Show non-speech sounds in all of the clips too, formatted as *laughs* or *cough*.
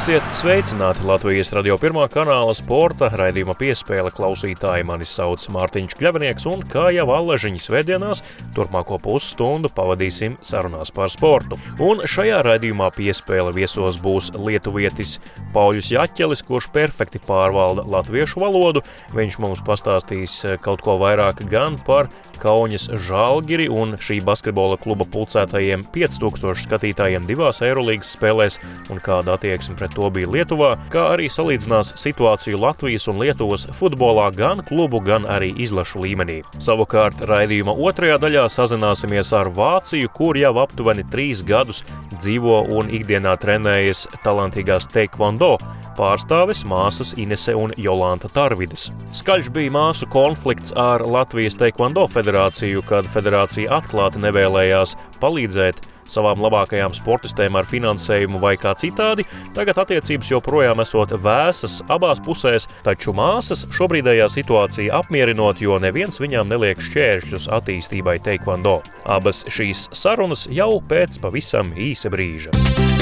Esiet sveicināti Latvijas radio pirmā kanāla sporta raidījuma piespēle klausītāji. Mani sauc Mārtiņš Kļavnieks, un kā jau allažiņas svētdienās, turpmāko pusstundu pavadīsim sarunās par sportu. Un šajā raidījumā piespēle viesos būs lietuvietis Pauļus Jaķelis, kurš perfekti pārvalda latviešu valodu. Viņš mums pastāstīs kaut ko vairāk gan par Kaunas Žalgiri un šī basketbola kluba pulcētajiem 5000 skatītājiem divās Eirolandes spēlēs un kāda attieksme pret to bija Lietuvā, kā arī salīdzinās situāciju Latvijas un Lietuvas futbolā gan klubu, gan arī izlašu līmenī. Savukārt raidījuma otrajā daļā sazināsimies ar Vāciju, kur jau aptuveni trīs gadus dzīvo un ikdienā trenējas talantīgās Taekwondo pārstāves māsas Inese un Jolanta Tarvides. Skaļš bija māsu konflikts ar Latvijas Taekwondo federāciju, kad federācija atklāti nevēlējās palīdzēt savām labākajām sportistēm ar finansējumu vai kā citādi, tagad attiecības joprojām esot vēsas abās pusēs, taču māsas šobrīdējā situācija apmierinot, jo neviens viņām neliek šķēršļus attīstībai Taekwondo. Abas šīs sarunas jau pēc pavisam īsa brīža.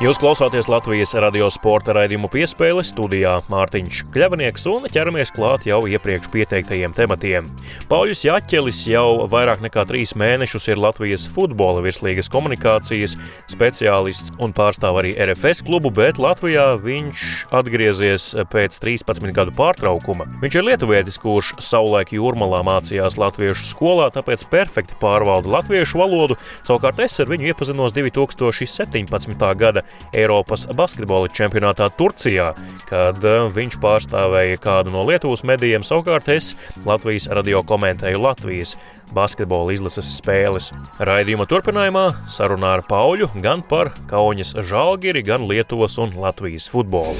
Jūs klausāties Latvijas radio sporta raidījumu piespēle studijā Mārtiņš Kļavnieks un ķeramies klāt jau iepriekš pieteiktajiem tematiem. Pauļus Jaķelis jau vairāk nekā trīs mēnešus ir Latvijas futbola virslīgas komunikācijas speciālists un pārstāv arī RFS klubu, bet Latvijā viņš atgriezies pēc 13 gadu pārtraukuma. Viņš ir lietuvietis, kurš savulaik jūrmalā mācījās latviešu skolā, tāpēc perfekti pārvalda latviešu valodu, savukārt es ar viņu iepazinos 2017. gada Eiropas basketbola čempionātā Turcijā, kad eh, viņš pārstāvēja kādu no Lietuvas medijiem. Savukārt es Latvijas radio komentēju Latvijas basketbola izlases spēles. Raidījuma turpinājumā sarunā ar Pauļu gan par Kaunas žālgiri, gan Lietuvas un Latvijas futbolu.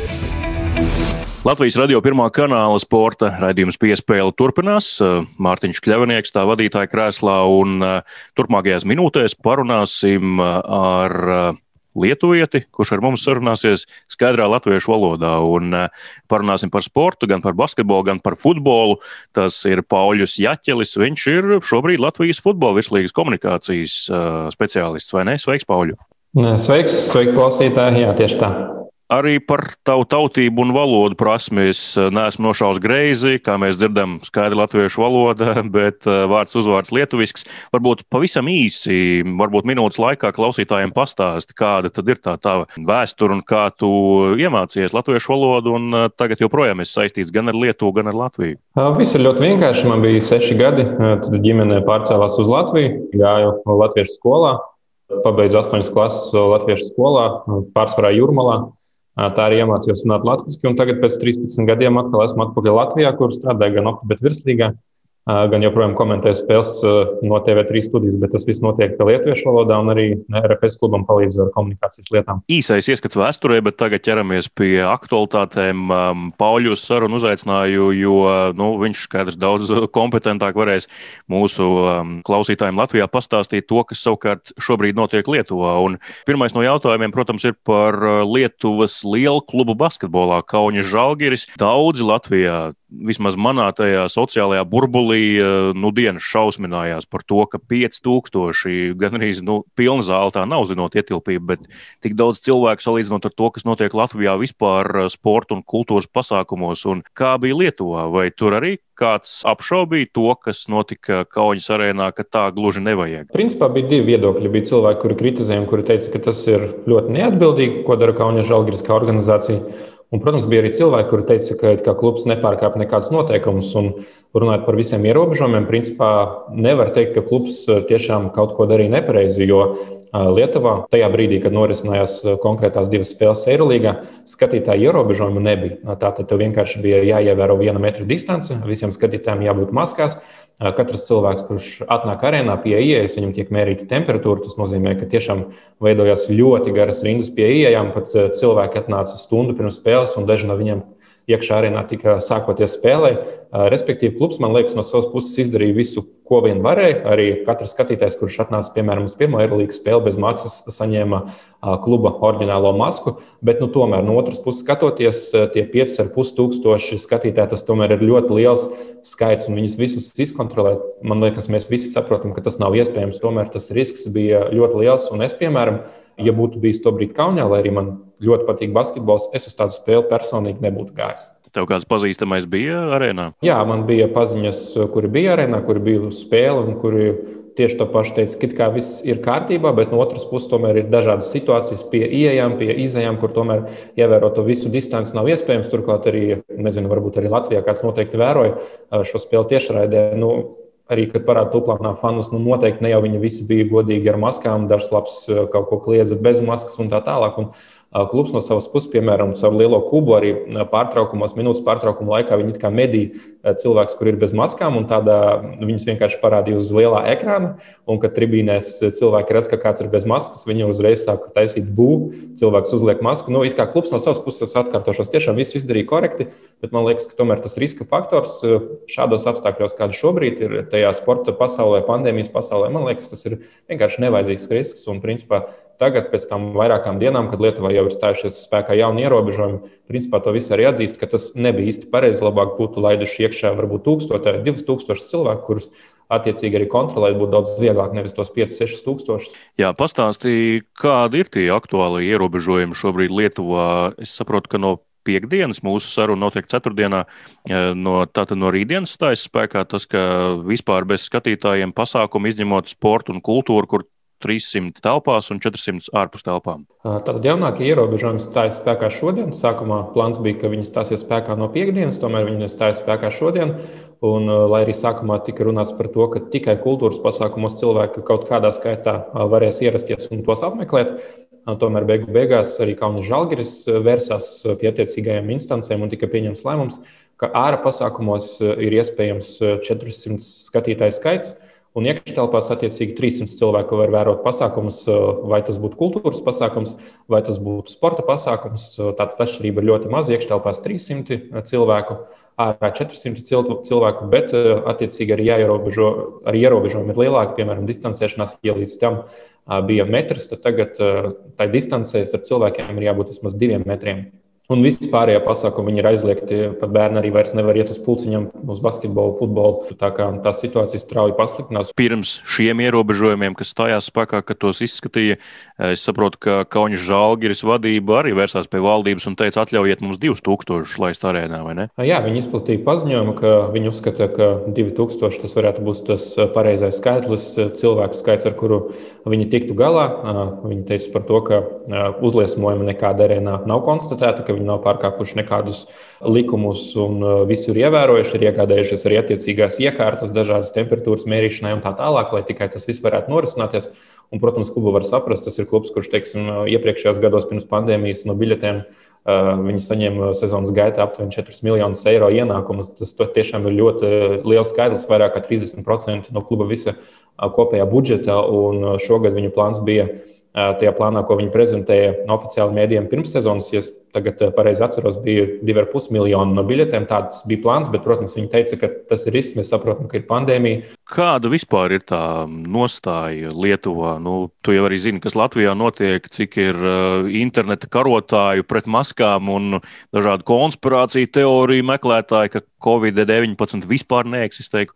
Latvijas radio pirmā kanāla sporta raidījums piespēle turpinās. Mārtiņš Kļavnieks tā vadītāja krēslā un eh, turpmākajās minūtēs parunāsim eh, ar lietuvieti, kurš ar mums sarunāsies skaidrā latviešu valodā. Un uh, parunāsim par sportu, gan par basketbolu, gan par futbolu. Tas ir Pauļus Jaķelis. Viņš ir šobrīd Latvijas futbola virslīgas komunikācijas uh, speciālists, vai ne? Sveiks, Pauļu! Sveiks, sveiks klausītāji! Jā, tieši tā. Arī par tavu tautību un valodu prasmi es eh, neesmu nošaus greizi, kā mēs dzirdam, skaidra latviešu valoda, *laughs* bet eh, vārds uzvārds lietuvisks. Varbūt pavisam īsi, varbūt minūtes laikā klausītājiem pastāsti, kāda tad ir tā tava vēsture un kā tu iemācījies latviešu valodu un eh, tagad joprojām esi saistīts gan ar Lietuvu, gan ar Latviju. Viss ir ļoti vienkārši. Man bija seši gadi, tad ģimene pārcēlās uz Latviju, gāju latviešu skolā, pabeidzu astoņas klases latviešu skolā, pārsvarā Jurmalā. Tā arī iemācījos runāt latviešu, un tagad pēc 13 gadiem atkal esmu atpakaļ Latvijā, kur strādāju gan Optibet virslīgā, gan joprojām komentēju spēles no TV3 studijas, bet tas viss notiek lietuviešu valodā, un arī RFS klubam palīdz ar komunikācijas lietām. Īsais ieskats vēsturē, bet tagad ķeramies pie aktualitātēm. Pauļus sarunu uzaicināju, jo nu, viņš skaidrs daudz kompetentāk varēs mūsu klausītājiem Latvijā pastāstīt to, kas savukārt šobrīd notiek Lietuvā. Un pirmais no jautājumiem, protams, ir par Lietuvas lielu klubu basketbolā Kaunis Žalgiris. Daudzi Latvijā vismaz manā tajā sociālajā burbulī, eh, nu, dienas šausminājās par to, ka 5000 gan arī nu, pilna zāle tā nav zinot ietilpība, bet tik daudz cilvēku salīdzinot ar to, kas notiek Latvijā vispār eh, sporta un kultūras pasākumos, un kā bija Lietuvā, vai tur arī kāds apšaubīja to, kas notika Kaujas arēnā, ka tā gluži nevajag? Principā bija divi viedokļi. Bija cilvēki, kuri kritizēja, kuri teica, ka tas ir ļoti neatbildīgi, ko dara Kaujas Žalgiris kā organizācija. Un, protams, bija arī cilvēki, kuri teica, ka, ka klubs nepārkāpj nekādus noteikumus. Un runājot par visiem ierobežojumiem, principā nevar teikt, ka klubs eh, tiešām kaut ko darīja nepareizi. Jo eh, Lietuvā tajā brīdī, kad norisinājās eh, konkrētās divas spēles Eirolandā, skatītāju ierobežojumu nebija. Tātad tev vienkārši bija jāievēro viena metra distance, visiem skatītājiem jābūt maskās. Katrs cilvēks, kurš atnāk arēnā pie ieejas, viņam tiek mērīta temperatūra. Tas nozīmē, ka tiešām veidojās ļoti garas rindas pie ieejām. Pat cilvēki atnāca stundu pirms spēles, un daži no viņiem iekšā arēnā tika sākoties spēlē. Respektīvi, klubs, man liekas, no savas puses izdarīja visu, ko vien varēja. Arī katrs skatītājs, kurš atnāca, piemēram, uz pirmo aerolīgas spēli bez maksas, saņēma kluba oriģinālo masku. Bet, nu, tomēr, no otras puses, skatoties, tie 5,5 tūkstoši skatītāji, tas tomēr ir ļoti liels skaits un viņus visus izkontrolēt. Man liekas, mēs visi saprotam, ka tas nav iespējams. Tomēr tas risks bija ļoti liels. Un es, piemēram, ja būtu bijis to brīdi Kaunijā, lai arī man ļoti patīk basketbols, es uz tādu spēli personīgi nebūtu gājis. Tev kāds pazīstamais bija arēnā? Jā, man bija paziņas, kuri bija arēnā, kuri bija uz spēli un kuri tieši to pašu teica, ka kā viss ir kārtībā, bet no otras puses tomēr ir dažādas situācijas pie ieejām, pie izējām, kur tomēr ievērot to visu distanci nav iespējams. Turklāt arī, nezinu, varbūt arī Latvijā kāds noteikti vēroja šo spēli tiešraidē. Nu, arī, kad parādīja tuplānā fanus, nu noteikti ne jau viņi visi bija godīgi ar maskām, dažs labs kaut ko kliedza bez maskas un tā tālāk. Un, Klubs no savas puses, piemēram, savu lielo kubu arī pārtraukumos, minūtes pārtraukuma laikā, viņi kā medīja cilvēks, kur ir bez maskām, un tādā viņus vienkārši parādīja uz lielā ekrāna. Un, kad tribīnēs cilvēki redz, ka kāds ir bez maskas, viņi uzreiz sāk taisīt būvu, cilvēks uzliek masku. Nu, it kā klubs no savas puses atkārtošos, tiešām visu izdarīja korekti, bet man liekas, ka tomēr tas riska faktors šādos apstākļos, kāda šobrīd ir tajā sporta pasaulē, pandēmijas pasaulē, man liekas, tas ir vienkārši nevajadzīgs risks. Un, principā, Tagad, pēc tam vairākām dienām, kad Lietuvā jau ir stājušies spēkā jauni ierobežojumi, principā to visu arī atzīst, ka tas nebija īsti pareizi. Labāk būtu laiduši iekšā varbūt 1000 vai 2000 cilvēku, kurus attiecīgi arī kontrolēt būtu daudz vieglāk, nevis tos 5-6 tūkstošus. Jā, pastāstīja, kādi ir tie aktuālie ierobežojumi šobrīd Lietuvā. Es saprotu, ka no piekdienas, mūsu saruna notiek ceturtdienā. Eh, no, tātad no rītdienas stājas spēkā tas, ka vispār bez skatītājiem pasākumu izņemot sportu un kultūru, kur 300 telpās un 400 ārpus telpām. Tātad jaunākie ierobežojumi stājas spēkā šodien. Sākumā plāns bija, ka viņi stāsies spēkā no piekdienas, tomēr viņi stājas spēkā šodien. Un, lai arī sākumā tika runāts par to, ka tikai kultūras pasākumos cilvēki kaut kādā skaitā varēs ierasties un tos apmeklēt, tomēr beigu beigās arī Kaunis Žalgiris vērsās pie attiecīgajām instancēm un tika pieņemts lēmums, ka ārā pasākumos ir iespējams 400 skatītāju skaits. Un iekštelpās attiecīgi 300 cilvēku var vērot pasākumus, vai tas būtu kultūras pasākums, vai tas būtu sporta pasākums. Tātad atšķirība ir ļoti maza. Iekštelpās 300 cilvēku, ārā 400 cilvēku, bet attiecīgi arī jāierobežo, arī ierobežojumi ir lielāki, piemēram, distancēšanās, ja līdz tam bija metrs, tad tagad tai distancē starp cilvēkiem ir jābūt vismaz diviem metriem. Un viss pārējie pasākumi ir aizliegti. Pat bērni arī vairs nevar iet uz pulciņiem, uz basketbolu, futbolu. Tā kā tā situācija strauji pasliktinās. Pirms šiem ierobežojumiem, kas stājās spēkā, kad tos izskatīja, es saprotu, ka Kaunis Žalgiris vadība arī vērsās pie valdības un teica, atļaujiet mums 2000 laist arēnā, vai ne? Jā, viņi izplatīja paziņojumu, ka viņi uzskata, ka 2000 tas varētu būt tas pareizais skaitlis, cilvēku skaits, ar kuru viņi tiktu galā. Viņi teica par to, ka uzliesmojumi nekāda arēnā nav konstatēta viņi nav pārkāpuši nekādus likumus un uh, visu ir ievērojuši, ir iegādājušies arī attiecīgās iekārtas, dažādas temperatūras mērīšanai un tā tālāk, lai tikai tas viss varētu norisināties. Un, protams, klubu var saprast, tas ir klubs, kurš teiksim, iepriekšējos gados pirms pandēmijas no biļetēm uh, Viņi saņem sezonas gaitā aptuveni 4 miljonus eiro ienākumus. Tas tiešām ir ļoti liels skaitlis, vairāk kā 30% no kluba visa uh, kopējā budžeta. Šogad viņu plāns bija tajā plānā, ko viņi prezentēja oficiāli mēdījiem pirms sezonas. Ja tagad pareizi atceros, bija 2,5 miljoni no biļetēm. Tāds bija plāns, bet, protams, viņi teica, ka tas ir risks. Mēs saprotam, ka ir pandēmija. Kāda vispār ir tā nostāja Lietuvā? Nu, tu jau arī zini, kas Latvijā notiek, cik ir interneta karotāju pret maskām un dažādu konspirāciju teoriju meklētāju, ka Covid-19 vispār neeksistē.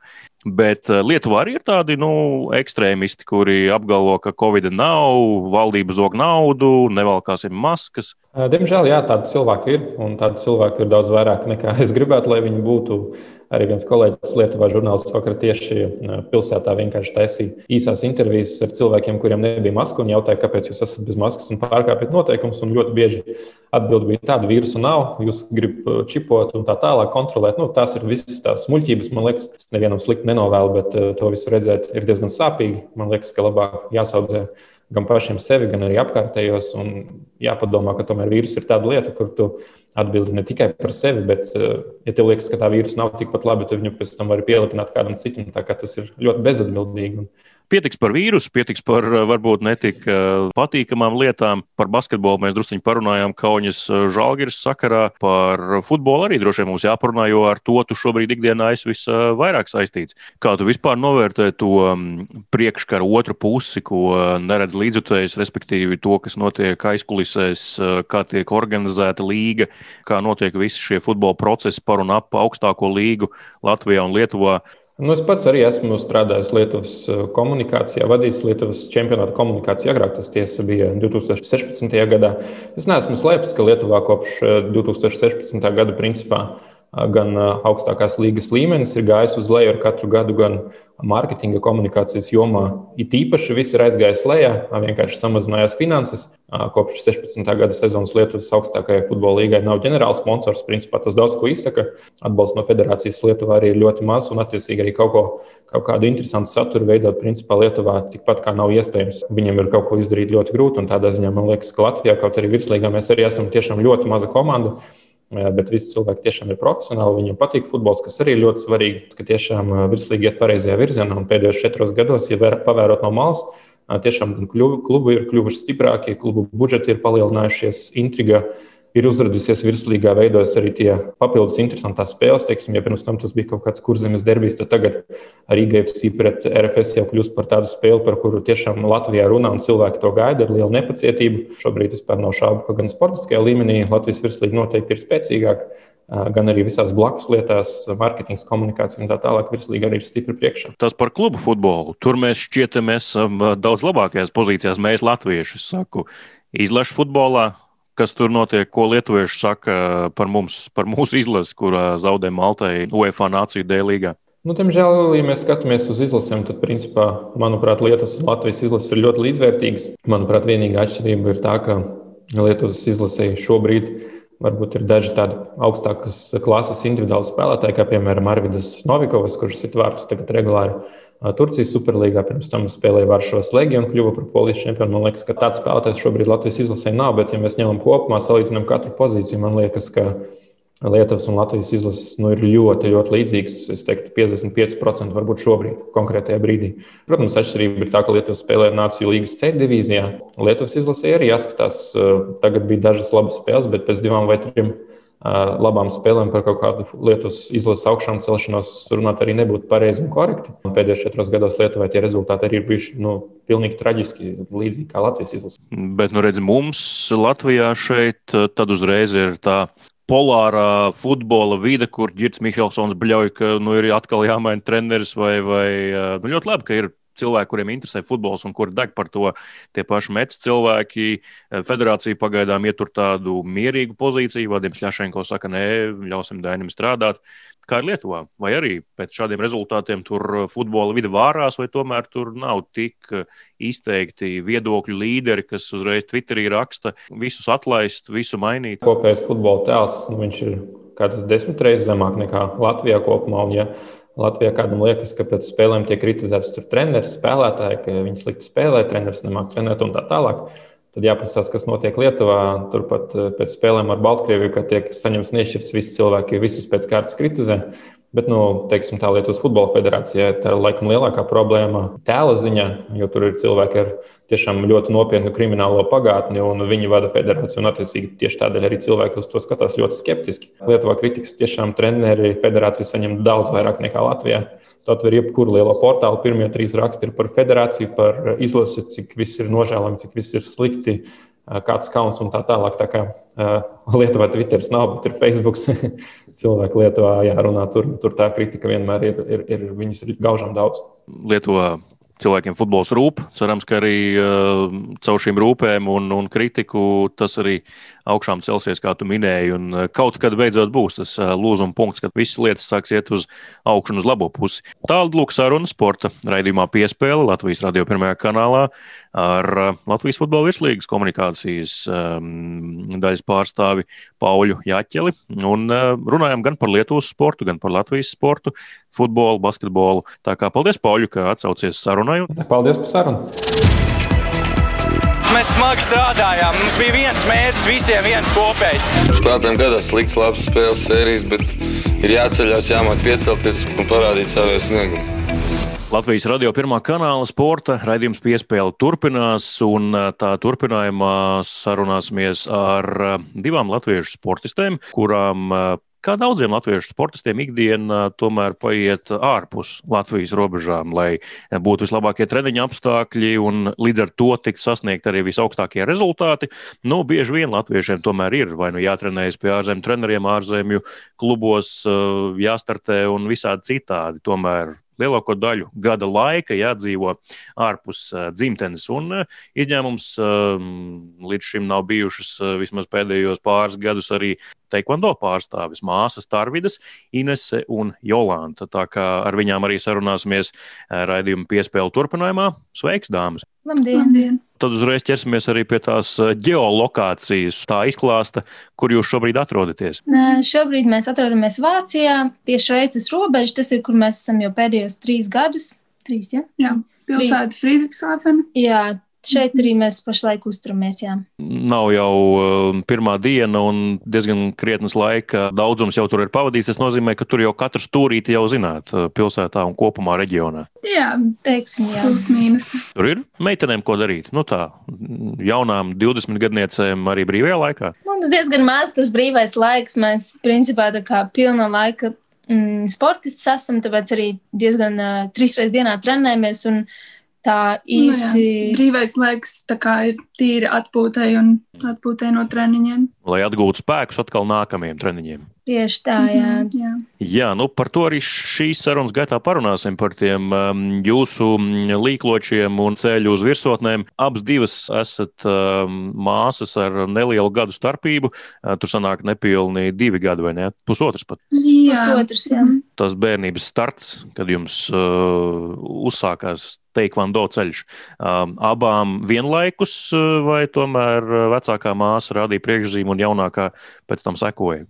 Bet eh, Lietuvā arī ir tādi nu, ekstrēmisti, kuri apgalvo, ka Covid nav, valdība zog naudu, nevalkāsim maskas. Diemžēl, jā, tādu cilvēku ir, un tādu cilvēku ir daudz vairāk nekā es gribētu, lai viņi būtu. Arī viens kolēģis Lietuvā žurnālists vakar tieši pilsētā vienkārši taisīja īsās intervijas ar cilvēkiem, kuriem nebija masku un jautāja, kāpēc jūs esat bez maskas un pārkāpjat noteikumus. Ļoti bieži atbildi bija tāda, vīrusu nav, jūs gribat čipot un tā tālāk kontrolēt. Nu, tās ir visas tās muļķības, man liekas, es nevienam slikti nenovēlu, bet to visu redzēt ir diezgan sāpīgi. Man liekas, ka labāk jāsaudzē gan pašiem sevi, gan arī apkārtējos. Un jāpadomā, ka tomēr vīrus ir tāda lieta, kur tu atbildi ne tikai par sevi, bet, eh, ja tev liekas, ka tā vīrusa nav tikpat laba, tad viņu pēc tam var pielipināt kādam citam. Tas ir ļoti bezatbildīgi. Un Pietiks par vīrusu, pietiks par varbūt netik patīkamām lietām. Par basketbolu mēs druskuļi parunājām Kaunas žālgiras sakarā. Par futbolu arī droši vien mums jāparunā, jo ar to tu šobrīd ikdienā esi visvairāk saistīts. Kā tu vispār novērtē to priekškaru otru pusi, ko neredz līdzjutējs, respektīvi to, kas notiek aizkulisēs, kā tiek organizēta līga, kā notiek visi šie futbola procesi par un ap augstāko līgu Latvijā un Lietuvā. Nu, es pats arī esmu strādājis Lietuvas eh, komunikācijā, vadījis Lietuvas čempionāta komunikāciju. Agrāk tas tiesa bija 2016. gadā. Es neesmu slēpis, ka Lietuvā kopš 2016. Eh, gada principā gan augstākās līgas līmenis ir gājis uz leju ar katru gadu, gan mārketinga komunikācijas jomā. It īpaši viss ir aizgājis lejā, vienkārši samazinājās finanses. Kopš 16. gada sezonas Lietuvas augstākajai futbola līgai nav ģenerāls sponsors. Principā tas daudz ko izsaka. Atbalsts no federācijas Lietuvā arī ir ļoti maz, un attiecīgi arī kaut, ko, kaut kādu interesantu saturu veidot principā Lietuvā tikpat kā nav iespējams. Viņiem ir kaut ko izdarīt ļoti grūti, un tādā ziņā man liekas, ka Latvijā kaut arī virslīgā mēs arī esam tiešām ļoti maza komanda bet visi cilvēki tiešām ir profesionāli. Viņiem patīk futbols, kas arī ļoti svarīgi, ka tiešām virslīgi iet pareizajā virzienā. Un pēdējos četros gados, ja pavērot no malas, tiešām klubi ir kļuvuši stiprāki, klubu budžeti ir palielinājušies, intriga ir uzradusies virslīgā, veidojas arī tie papildus interesantās spēles. Teiksim, ja pirms tam tas bija kaut kāds kurzemes derbijs, tad tagad arī IGFC pret RFS jau kļūst par tādu spēli, par kuru tiešām Latvijā runā un cilvēki to gaida ar lielu nepacietību. Šobrīd vispār nav šaubu, ka gan sportiskajā līmenī Latvijas virslīga noteikti ir spēcīgāka gan arī visās blakus lietās, mārketings, komunikācija un tā tālāk. Virslīga arī ir stipri priekšā. Tas par klubu futbolu. Tur mēs šķietamies daudz labākajās pozīcijās. Mēs, Latvieši, saku, izlašu futbolā, kas tur notiek, ko lietuvieši saka par mums, par mūsu izlasi, kurā zaudē Maltai UEFA Nāciju D līgā. Nu, diemžēl, ja mēs skatāmies uz izlasēm, tad, principā, manuprāt, Lietuvas un Latvijas izlases ir ļoti līdzvērtīgas. Manuprāt, vienīgā atšķirība ir tā, ka Lietuvas izlasē šobrīd varbūt ir daži tādi augstākas klases individuāli spēlētāji, kā piemēram Arvidas Novikovs, kurš sit vārtus tagad regulāri Turcijas superlīgā, pirms tam spēlēja Varšavas Legionu, kļuva par polijas čempionu. Man liekas, ka tāds spēlētājs šobrīd Latvijas izlasē nav, bet, ja mēs ņemam kopumā, salīdzinām katru pozīciju, man liekas, ka Lietuvas un Latvijas izlases nu, ir ļoti, ļoti līdzīgas. Es teiktu, 55% varbūt šobrīd, konkrētajā brīdī. Protams, atšķirība ir tā, ka Lietuva spēlē Nāciju līgas C divīzijā. Lietuvas izlasē arī jāskatās, tagad bija dažas labas spēles, bet pēc divām vai trim labām spēlēm par kaut kādu Lietuvas izlases augšām celšanos runāt arī nebūtu pareizi un korekti. Pēdējos četros gados Lietuvai tie rezultāti arī ir bijuši nu, pilnīgi traģiski, līdzīgi kā Latvijas izlase. Bet, nu, redz, mums Latvijā šeit tad uzreiz ir tā polārā futbola vide, kur Girts Mihelsons bļauj, ka nu, ir atkal jāmaina treneris vai, vai nu, ļoti labi, ka ir cilvēki, kuriem interesē futbols un kuri deg par to, tie paši mets cilvēki. Eh, federācija pagaidām ietur tādu mierīgu pozīciju. Vadims Ļašenko saka, nē, ļausim Dainim strādāt. Kā ir Lietuvā? Vai arī pēc šādiem rezultātiem tur futbola vide vārās, vai tomēr tur nav tik izteikti viedokļu līderi, kas uzreiz Twitterī raksta, visus atlaist, visu mainīt? Kopējais futbola tēls, nu, ir kādas desmit reizes zemāk nekā Latvijā kopumā. Un, ja Latvijā kādam liekas, ka pēc spēlēm tiek kritizēts treneris, spēlētāji, ka viņi slikti spēlē, treneris nemāķi trenēt un tā tālāk. Tad jāpaskatās, kas notiek Lietuvā. Turpat eh, pēc spēlēm ar Baltkrieviju, kad tiek saņemts nešķirts, visi cilvēki visus pēc kārtas kritizē. Bet, nu, teiksim, tā Lietuvas Futbola federācijā tā ir laikam lielākā problēma tēla ziņā, jo tur ir cilvēki ar tiešām ļoti nopietnu kriminālo pagātni, un viņi vada federāciju. Un, attiecīgi, tieši tādēļ arī cilvēki uz to skatās ļoti skeptiski. Lietuvā kritikas tiešām treneri federācija saņem daudz vairāk nekā Latvijā. Tu atver jebkuru lielo portālu, pirmie trīs raksti ir par federāciju, par izlasi, cik viss ir nožēlojami, cik viss ir slikti kāds kauns un tā tālāk. Tā kā uh, Lietuvā Twitteris nav, bet ir Facebook. *laughs* Cilvēki Lietuvā jārunā tur, tur tā kritika vienmēr ir, ir, ir viņas ir gaužām daudz. Lietuvā cilvēkiem futbols rūp. Cerams, ka arī uh, caur šīm rūpēm un, un kritiku tas arī augšām celsies, kā tu minēji. Un uh, kaut kad beidzot būs tas uh, lūzuma punkts, kad visas lietas sāks iet uz augšu un uz labo pusi. Tālāk, lūk, saruna sporta raidījumā piespēle Latvijas radio pirmajā kanālā ar uh, Latvijas futbola virslīgas komunikācijas um, daļas pārstāvi Pauļu Jaķeli. Un uh, runājam gan par Lietuvas sportu, gan par Latvijas sportu futbolu, basketbolu. Tā kā paldies, Pauļu, ka atsaucies sarunai. Paldies par sarunu! Mēs smagi strādājām. Mums bija viens mērķis, visiem viens kopējs. Spēlētājiem gadās slikts, labs spēles sērijas, bet ir jāceļās, jāmāk piecelties un parādīt savu sniegumu. Latvijas radio pirmā kanāla sporta raidījums piespēle turpinās, un tā turpinājumā sarunāsimies ar divām latviešu sportistēm, kurām kā daudziem latviešu sportistiem, ikdiena tomēr paiet ārpus Latvijas robežām, lai būtu vislabākie treniņa apstākļi un līdz ar to tiktu sasniegt arī visaugstākie rezultāti. Nu, bieži vien latviešiem tomēr ir vai nu jātrenējas pie ārzemju treneriem, ārzemju klubos, jāstartē un visādi citādi. Tomēr lielāko daļu gada laika jādzīvo ārpus uh, dzimtenes. Un uh, izņēmums uh, līdz šim nav bijušas uh, vismaz pēdējos pāris gadus arī Teikvando pārstāvis māsas Tarvidas, Inese un Jolanta. Tā kā ar viņām arī sarunāsimies raidījuma piespēle turpinājumā. Sveiks, dāmas! Labdien! Labdien. Tad uzreiz ķersimies arī pie tās geolokācijas. Tā izklāsta, kur jūs šobrīd atrodaties. Nē, šobrīd mēs atrodamies Vācijā, pie Šveices robežas. Tas ir, kur mēs esam jau pēdējos trīs gadus. Trīs, ja? Jā, pilsēta Friedrichshafen. Jā, Šeit arī mēs pašlaik uzturamies. Jā. Nav jau uh, pirmā diena, un diezgan krietnes laika daudzums jau tur ir pavadīts. Tas nozīmē, ka tur jau katru stūrīti jau zināt uh, pilsētā un kopumā reģionā. Jā, teiksim, jā. Plus mīnus. Tur ir meitenēm ko darīt. Nu tā, jaunām 20 gadniecēm arī brīvajā laikā. Mums diezgan maz tas brīvais laiks. Mēs principā tā kā pilna laika mm, sportists esam, tāpēc arī diezgan uh, trīs reizes dienā trenējamies. Un, uh, tā īsti. Nu, jā, brīvais laiks ir tīri atpūtai un atpūtai no treniņiem. Lai atgūtu spēkus atkal nākamajiem treniņiem. Tieši tā, jā. Mm -hmm, jā. jā, nu par to arī šīs sarunas gaitā parunāsim par tiem um, jūsu mm, līkločiem un ceļu uz virsotnēm. Abas divas esat um, māsas ar nelielu gadu starpību. Uh, tur sanāk nepilni divi gadi vai ne? Pusotrs pat. Jā, pusotrs, jā. Tas bērnības starts, kad jums uh, uzsākās teikvando ceļš. Um, abām vienlaikus uh, vai tomēr uh, vecākā māsa rādīja priekšzīmu un jaunākā pēc tam sekoja?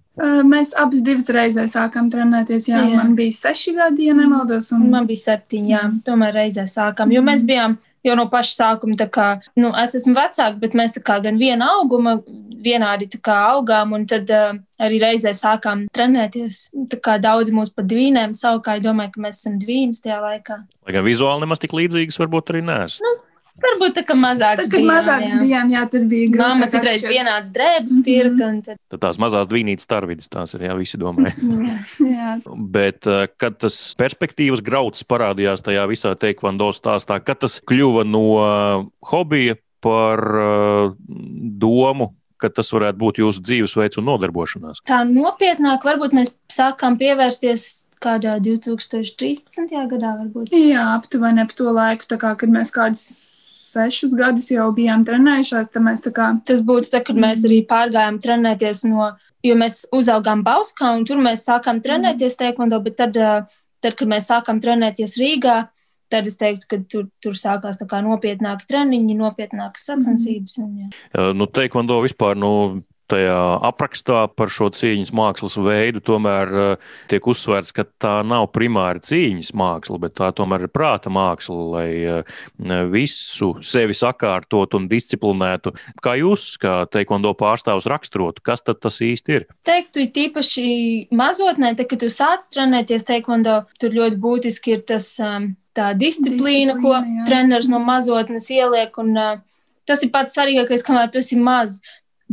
Mēs abas divas reizes sākām trenēties. Jā, jā. man bija seši gadi, ja nemaldos. Un... Man bija septiņi, jā, tomēr reizē sākām. Jo mēs bijām jau no paša sākuma, kā, nu, es esmu vecāka, bet mēs kā gan viena auguma, vienādi kā augām, un tad uh, arī reizē sākām trenēties. Tā kā daudz mūs pat dvīnēm savukārt, domāju, ka mēs esam dvīnas tajā laikā. Lai gan vizuāli nemaz tik līdzīgas varbūt arī neesat. Nu, Varbūt tā kā mazāks. Tas, kad bijām, mazāks jā. bijām, jā, tad bija grūti. Māma citreiz vienāds drēbes pirka. Mm -hmm. tad... tad tās mazās dvīnītas starvidas, tās ir, jā, visi domāja. *laughs* jā, jā. Bet, eh, kad tas perspektīvas grauds parādījās tajā visā teikvando stāstā, kad tas kļuva no eh, hobija par uh, domu, ka tas varētu būt jūsu dzīvesveids un nodarbošanās? Tā nopietnāk, varbūt mēs sākām pievērsties kādā 2013. gadā, varbūt. Jā, aptuveni ap to laiku, kā, kad mēs kādus sešus gadus jau bijām trenējušās. Kā... Tas būtu tad, kad mēs arī pārgājām trenēties no, jo mēs uzaugām Bauskā un tur mēs sākām trenēties teikvando, bet tad, tad, kad mēs sākām trenēties Rīgā, tad es teiktu, ka tur, tur sākās nopietnāki treniņi, nopietnākas sacensības. Un, jā. Nu, teikvando vispār, nu, tajā aprakstā par šo cīņas mākslas veidu tomēr uh, tiek uzsvērts, ka tā nav primāri cīņas māksla, bet tā tomēr ir prāta māksla, lai uh, visu sevi sakārtot un disciplinētu. Kā jūs, kā teikondo pārstāvs, raksturotu, kas tad tas īsti ir? Teiktu, tīpaši mazotnē, te, kad tu sāc trenēties teikondo, tur ļoti būtiski ir tas um, tā disciplīna, disciplīna ko jā. treneris no mazotnes ieliek. Un, uh, Tas ir pats svarīgākais, kamēr tu esi mazs.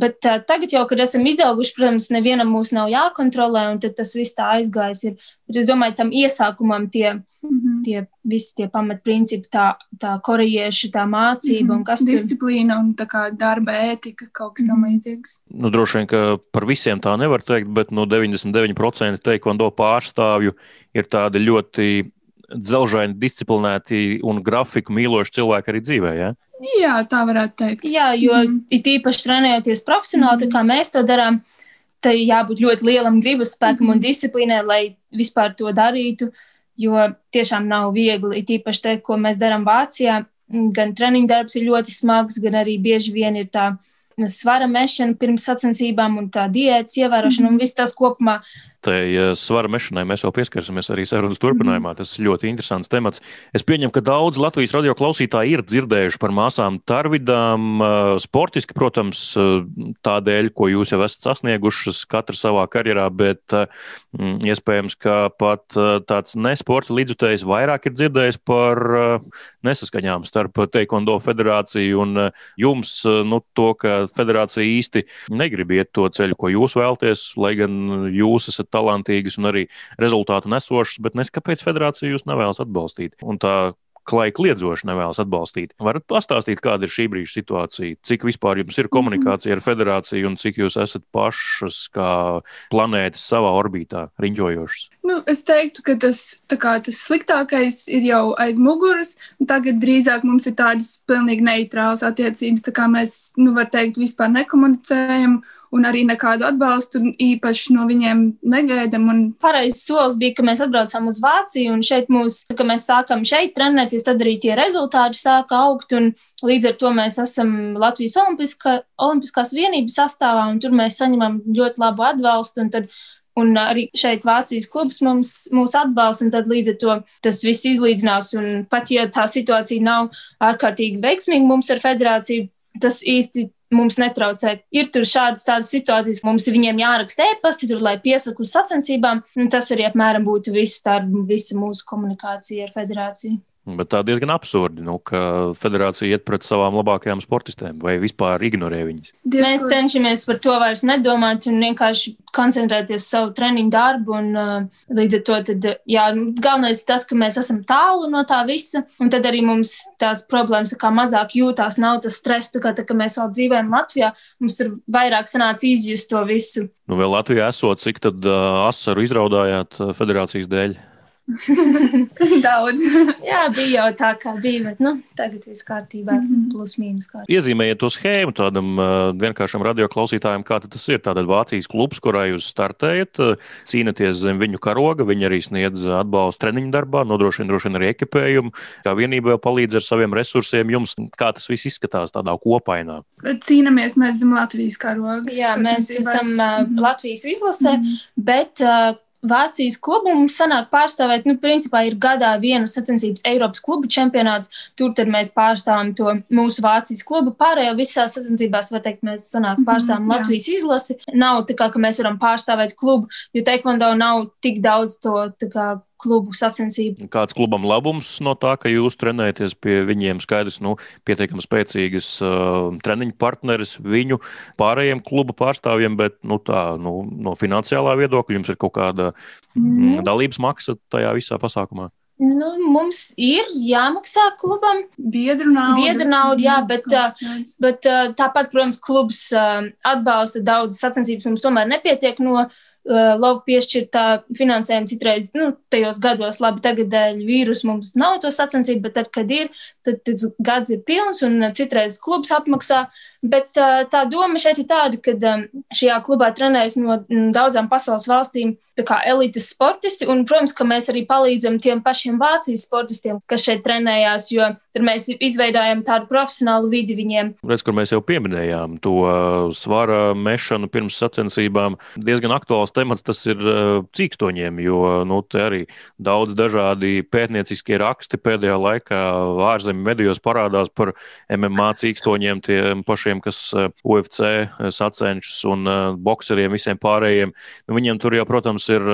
Bet uh, tagad, jau, kad esam izauguši, protams, nevienam mūs nav jākontrolē, un tas viss tā aizgājis. Ir. Bet es domāju, tam iesākumam tie, mm -hmm. tie visi tie pamatprincipi, tā, tā korejiešu tā mācība mm -hmm. un kas tur. Disciplīna un tā kā darba ētika, kaut kas mm -hmm. tam mhm. līdzīgs. Nu, droši vien, ka par visiem tā nevar teikt, bet no 99% teikvando pārstāvju ir tādi ļoti dzelžaini, disciplinēti un grafiku mīloši cilvēki arī dzīvē. Ja? Jā, tā varētu teikt. Jā, jo mm. it īpaši trenējoties profesionāli, mm. kā mēs to darām, tai jābūt ļoti lielam gribas spēkam mm. un disciplīnai, lai vispār to darītu. Jo tiešām nav viegli, it īpaši te, ko mēs darām Vācijā. Gan treniņu darbs ir ļoti smags, gan arī bieži vien ir tā svara mešana pirms sacensībām un tā diētas ievērošana. Mm. Un viss tas kopumā Tai svara mešanai mēs vēl pieskarsimies arī sarunas turpinājumā. Tas ir ļoti interesants temats. Es pieņemu, ka daudz Latvijas radio klausītāji ir dzirdējuši par māsām Tarvidām. Sportiski, protams, tādēļ, ko jūs jau esat sasniegušas katra savā karjerā, bet iespējams, ka pat tāds nesporta līdzutējs vairāk ir dzirdējis par nesaskaņām starp Teikondo federāciju un jums. Nu, to, ka federācija īsti negrib iet to ceļu, ko jūs vēlaties, lai gan jūs esat talantīgas un arī rezultātu nesošas, bet nes kāpēc federācija jūs nevēlas atbalstīt. Un tā klāja kliedzoši nevēlas atbalstīt. Varat pastāstīt, kāda ir šī brīža situācija? Cik vispār jums ir komunikācija ar federāciju un cik jūs esat pašas kā planētas savā orbītā riņķojošas? Nu, es teiktu, ka tas, kā, tas sliktākais ir jau aiz muguras. Tagad drīzāk mums ir tādas pilnīgi neitrālas attiecības. Tā kā mēs, nu, var teikt, vispār nekomunicējam un arī nekādu atbalstu īpaši no viņiem negaidām. Un... Pareizs solis bija, ka mēs atbraucām uz Vāciju, un šeit mūs, kad mēs sākām šeit trenēties, tad arī tie rezultāti sāka augt. Līdz ar to mēs esam Latvijas Olimpiskā, Olimpiskās vienības sastāvā, un tur mēs saņemam ļoti labu atbalstu. Un arī šeit Vācijas klubs mums, mūs atbalsta, un tad līdz ar to tas viss izlīdzinās. Un pat ja tā situācija nav ārkārtīgi veiksmīga mums ar federāciju, tas īsti mums netraucē. Ir tur šādas tādas situācijas, mums ir viņiem jāraksta e-pasti, tur, lai piesaku uz sacensībām. Tas arī apmēram būtu viss, tā visa mūsu komunikācija ar federāciju. Bet tā diezgan absurdi, nu, ka federācija iet pret savām labākajām sportistēm vai vispār ignorē viņas. Mēs cenšamies par to vairs nedomāt un vienkārši koncentrēties uz savu treniņu darbu. Un, uh, līdz ar to tad, jā, galvenais ir tas, ka mēs esam tālu no tā visa. Un tad arī mums tās problēmas mazāk jūtās, nav tas stress, kā tā, ka mēs vēl dzīvojam Latvijā. Mums tur vairāk sanāca izjust to visu. Nu, vēl Latvijā esot, cik tad uh, asaru izraudājāt uh, federācijas dēļ? *laughs* Daudz. Jā, bija jau tā, kā bija, bet nu, tagad viss kārtībā, mm -hmm. plus mīnus kārtībā. Iezīmējiet to schēmu tādam uh, vienkāršam radioklausītājam, kā tas ir. Tātad Vācijas klubs, kurā jūs startējat, uh, cīnaties zem viņu karoga, viņi arī sniedz atbalstu treniņu darbā, nodrošina droši vien arī ekipējumu, kā vienība palīdz ar saviem resursiem jums. Kā tas viss izskatās tādā kopainā? Cīnāmies mēs zem Latvijas karoga. Jā, mēs esam uh, mm -hmm. Latvijas izlasē, mm -hmm. bet uh, Vācijas klubu mums sanāk pārstāvēt, nu, principā ir gadā viena sacensības Eiropas klubu čempionāts. Tur mēs pārstāvam to mūsu Vācijas klubu. Pārējā visās sacensībās, var teikt, mēs sanāk mhm, pārstāvam mm -hmm, Latvijas jā. izlasi. Nav tā kā, ka mēs varam pārstāvēt klubu, jo Taekwondo nav tik daudz to kā, klubu sacensību. Kāds klubam labums no tā, ka jūs trenējaties pie viņiem? Skaidrs, nu, pietiekami spēcīgas uh, treniņu partneris viņu pārējiem klubu pārstāvjiem, bet nu, tā, nu, no finansiālā viedokļa jums ir kaut kāda mm. dalības maksa tajā visā pasākumā. Nu, mums ir jāmaksā klubam. Biedru nauda. Biedru nauda, jā, bet, bet tāpat, protams, klubs atbalsta daudzas sacensības. Mums tomēr nepietiek no Uh, lauka piešķirtā finansējuma citreiz, nu, tajos gados, labi, tagad dēļ vīrusu mums nav to sacensību, bet tad, kad ir, tad, tad gads ir pilns un citreiz klubs apmaksā. Bet uh, tā doma šeit ir tāda, ka um, šajā klubā trenējas no daudzām pasaules valstīm elites sportisti, un, protams, ka mēs arī palīdzam tiem pašiem Vācijas sportistiem, kas šeit trenējās, jo tad mēs izveidojam tādu profesionālu vidi viņiem. Redz, kur mēs jau pieminējām to svara mešanu pirms sacensībām, diezgan aktuāls temats tas ir cīkstoņiem, jo nu, te arī daudz dažādi pētnieciskie raksti pēdējā laikā ārzemju medijos parādās par MMA cīkstoņiem, tiem pašiem, kas uh, UFC sacenšas un uh, bokseriem, visiem pārējiem. Nu, viņiem tur jau, protams, ir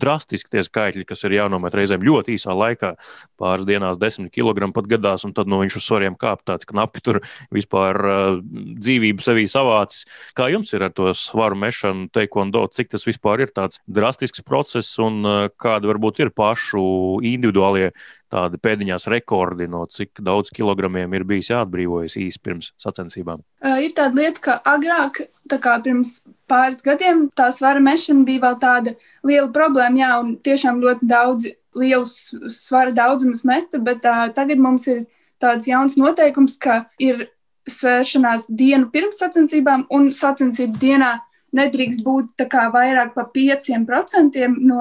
drastiski tie skaitļi, kas ir jānomet reizēm ļoti īsā laikā, pāris dienās, desmit kg pat gadās, un tad no viņš uz svariem kāp tāds knapi tur vispār dzīvību sevī savācis. Kā jums ir ar to svaru mešanu, teikondo, cik tas vispār ir tāds drastisks process un kādi varbūt ir pašu individuālie tādi pēdiņās rekordi, no cik daudz kilogramiem ir bijis jāatbrīvojas īsi pirms sacensībām? Ir tāda lieta, ka agrāk, kā pirms pāris gadiem, tā svara mešana bija vēl tāda liela problēma, jā, un tiešām ļoti daudz liels svara daudzums meta, bet uh, tagad mums ir tāds jauns noteikums, ka ir svēršanās dienu pirms sacensībām un sacensību dienā nedrīkst būt vairāk par 5% no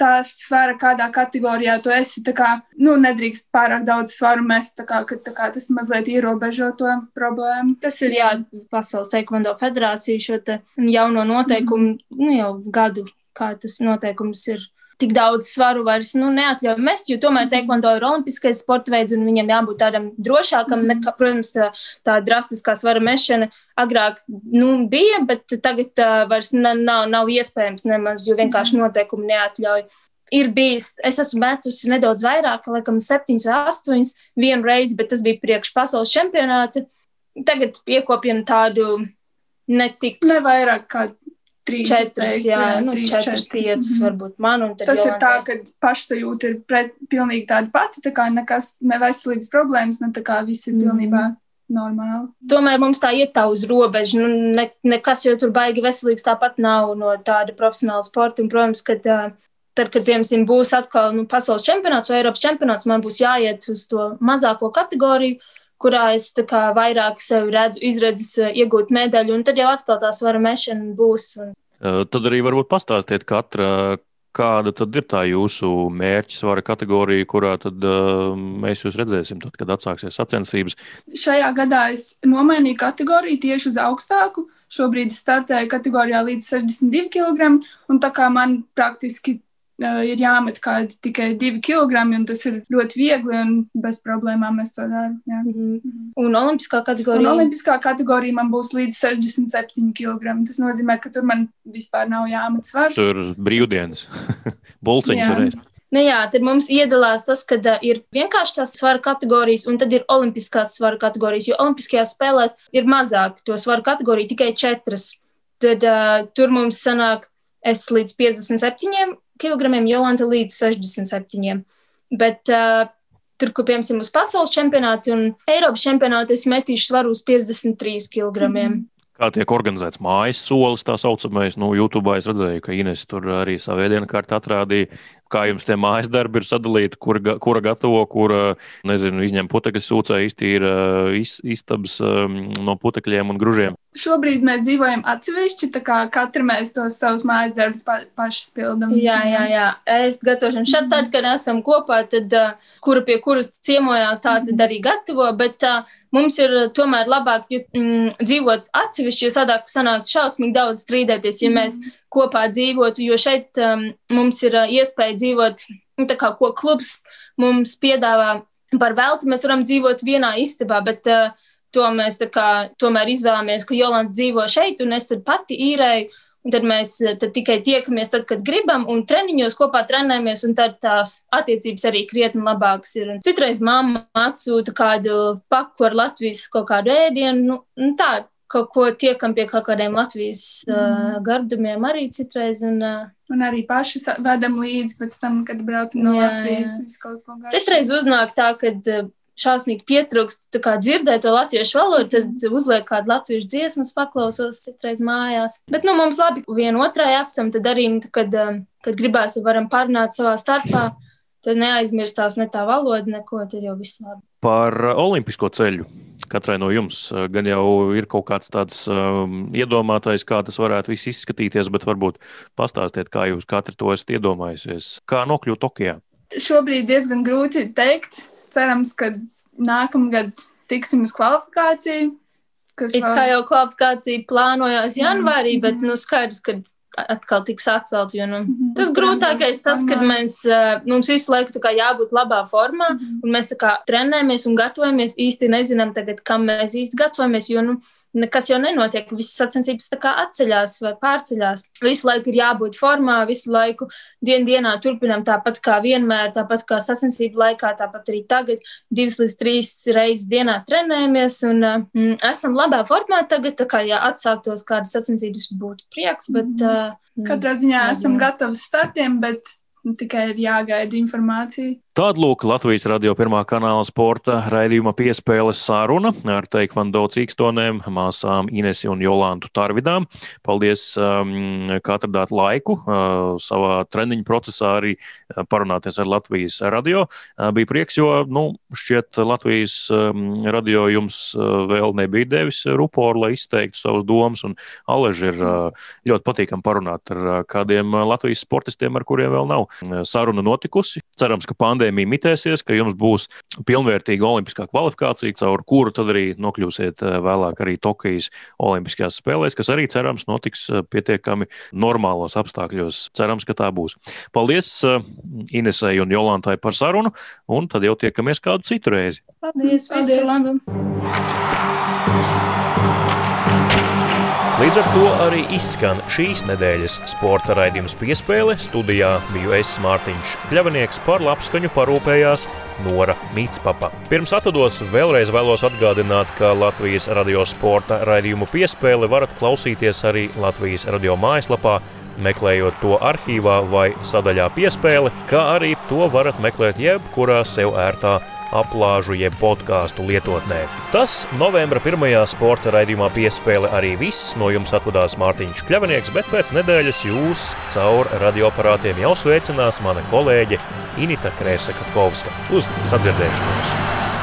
tās svara, kādā kategorijā tu esi. Kā, nu, nedrīkst pārāk daudz svaru mest, kā, ka, kā tas mazliet ierobežo to problēmu. Tas ir jā, Pasaules Taekwondo federācija šo te jauno noteikumu mm. nu, jau gadu kā tas noteikums ir. Tik daudz svaru vairs nu, neatļauj mest, jo tomēr teikvando ir olimpiskais sporta veids, un viņam jābūt tādam drošākam. Nekā, protams, tā, tā drastiskā svara mešana agrāk nu, bija, bet tagad uh, vairs nav, nav iespējams nemaz, jo vienkārši noteikumi neatļauj. Ir bijis, es esmu metusi nedaudz vairāk, laikam, septiņus vai astoņus vienu reizi, bet tas bija priekš pasaules čempionāta. Tagad iekopjam tādu ne tik. Ne vairāk kā trīs, četras, jā, jā, nu, trīs, četras, četri. piecas, Mhm. varbūt man. Tas ir tā, Jolantai. ka pašsajūta ir pret, pilnīgi tāda pati, tā kā nekas, ne veselības problēmas, ne tā kā viss ir Mhm. pilnībā normāli. Tomēr mums tā iet tā uz robežu. Nu, ne, nekas jau tur baigi veselīgs tāpat nav no tāda profesionāla sporta. Un, protams, kad, tad, kad piemēram, būs atkal nu, pasaules čempionāts vai Eiropas čempionāts, man būs jāiet uz to mazāko kategoriju, kurā es tā kā vairāk sev redzu, izredzes ā, iegūt medaļu. Un tad jau atkal tā svara mešana būs. Un, Eh, Tad arī varbūt pastāstiet katra, kāda tad ir tā jūsu mērķa svara kategorija, kurā tad uh, mēs jūs redzēsim, tad, kad atsāksies sacensības. Šajā gadā es nomainīju kategoriju tieši uz augstāku. Šobrīd startēju kategorijā līdz 62 kg, un tā kā man praktiski ir jāmet kādi tikai 2 kg, un tas ir ļoti viegli un bez problēmām es to daru. Jā. mhm. un olimpiskā Un kategorija. olimpiskā kategorija man būs līdz 67 kg. Tas nozīmē, ka tur man vispār nav jāmet svars. Tur brīvdienas, *laughs* bulciņas varēs. Nu jā, tad mums iedalās tas, ka uh, ir vienkārši tās svara kategorijas, un tad ir olimpiskās svara kategorijas. Jo Olimpiskajās spēlēs ir mazāk to svaru kategoriju, tikai četras. Tad uh, tur mums sanāk es līdz 57 kg, Jolanta līdz 67. Bet uh, tur, kur piemēram uz pasaules čempionātu un Eiropas čempionātu, es metīšu svaru uz 53 kg. Mm. Kā tiek organizēts mājas solis, tā saucamais. Nu, YouTube es redzēju, ka Ines tur arī savu ēdienu kārtu atrādīja. Kā jums tie mājas darbi ir sadalīti, kura, kura gatavo, kura, nezinu, izņem putekļu sūcē, iztīra iz, istabas um, no putekļiem un gružiem. Šobrīd mēs dzīvojam atsevišķi, tā kā katra mēs tos savus mājas darbus pa, paši pildām. Jā, jā, jā. Es gatavošanu šeit, tad, kad esam kopā, tad uh, kura pie kuras ciemojās, tā tad arī gatavo. Bet uh, mums ir tomēr labāk jo, mm, dzīvot atsevišķi, jo sadāk sanākt šausmīgi daudz strīdēties, ja mēs kopā dzīvotu. Jo šeit um, mums ir uh, iespēja dzīvot, nu, tā kā ko klubs mums piedāvā par velti. Mēs varam dzīvot vienā istabā, bet uh, to mēs kā, tomēr izvēlamies, ka Jolanta dzīvo šeit, un es pati īrēju. Un tad mēs eh, tad tikai tiekamies, tad, kad gribam, un treniņos kopā trenējamies, tad tās attiecības arī krietni labākas ir. Un citreiz mamma atsūta kādu paku ar Latvijas kaut kādu ēdienu, nu, nu tā, kaut ko tiekam pie kaut kādiem Latvijas mm. uh, gardumiem arī citreiz. Un, uh, Un arī paši vedam līdzi pēc tam, kad braucam no Jā, Latvijas. jā. Citreiz uznāk tā, ka uh, šausmīgi pietrūkst tā kā dzirdēt to latviešu valodu, tad uzliek kādu latviešu dziesmu, paklausos citreiz mājās. Bet nu, mums labi vienotrai esam, tad arī, nu, kad, um, kad gribēsim, varam parunāt savā starpā. Tad neaizmirstās ne tā valoda, neko, tad jau viss labi. Par olimpisko ceļu. Katrai no jums uh, gan jau ir kaut kāds tāds um, iedomātais, kā tas varētu viss izskatīties, bet varbūt pastāstiet, kā jūs katru to esat iedomājusies. Kā nokļūt Tokijā? Šobrīd diezgan grūti teikt. Cerams, ka nākamgad tiksim uz kvalifikāciju. Kas It kā jau kvalifikācija plānojās janvārī, bet nu, skaidrs, ka atkal tiks atcelt. Jo, nu, Mhm. tas grūtākais tas, kad mēs, uh, mums visu laiku jābūt labā formā, Mhm. un mēs trenējamies un gatavojamies. Īsti nezinām, tagad, kam mēs īsti gatavojamies, jo nu, nekas jau nenotiek. Visas sacensības tā kā atceļās vai pārceļās. Visu laiku ir jābūt formā, visu laiku dien dienā turpinām tāpat kā vienmēr, tāpat kā sacensību laikā, tāpat arī tagad divas līdz trīs reizes dienā trenējamies un uh, mm, esam labā formā tagad. Tā kā ja atsāktos kādas sacensības būtu prieks, bet. Uh, Katrā ziņā esam Nezinu. gatavi startiem, bet tikai ir jāgaida informācija. Tāda lūk Latvijas radio pirmā kanāla sporta raidījuma piespēles sāruna ar Teikvando cīkstonēm, māsām Inesi un Jolantu Tarvidām. Paldies, um, ka atradāt laiku uh, savā treniņu procesā arī uh, parunāties ar Latvijas radio. Uh, bija prieks, jo, nu, šķiet, Latvijas um, radio jums uh, vēl nebija devis ruporu, lai izteiktu savus domas, un Aleži ir uh, ļoti patīkami parunāt ar uh, kādiem uh, Latvijas sportistiem, ar kuriem vēl nav uh, saruna notikusi. Cerams, ka pandēmija akadēmija mitēsies, ka jums būs pilnvērtīga olimpiskā kvalifikācija, caur kuru tad arī nokļūsiet vēlāk arī Tokijas Olimpiskajās spēlēs, kas arī cerams notiks pietiekami normālos apstākļos. Cerams, ka tā būs. Paldies Inesai un Jolantai par sarunu, un tad jau tiekamies kādu citu reizi. Paldies! Visu labu! Līdz ar to arī izskan šīs nedēļas sporta raidījums piespēle. Studijā biju es Mārtiņš Kļavinieks par labskaņu parūpējās Nora Mītspapa. Pirms atvados vēlreiz vēlos atgādināt, ka Latvijas radio sporta raidījumu piespēle varat klausīties arī Latvijas radio mājaslapā meklējot to arhīvā vai sadaļā piespēle, kā arī to varat meklēt jebkurā sev ērtā aplāžu jeb podkāstu lietotnē. Tas novembra pirmajā sporta raidījumā piespēle arī viss. No jums atvadās Mārtiņš Kļavinieks, bet pēc nedēļas jūs caur radioaparātiem jau sveicinās mana kolēģe Inita Krēsaka Kovska. Uz sadzirdēšanos!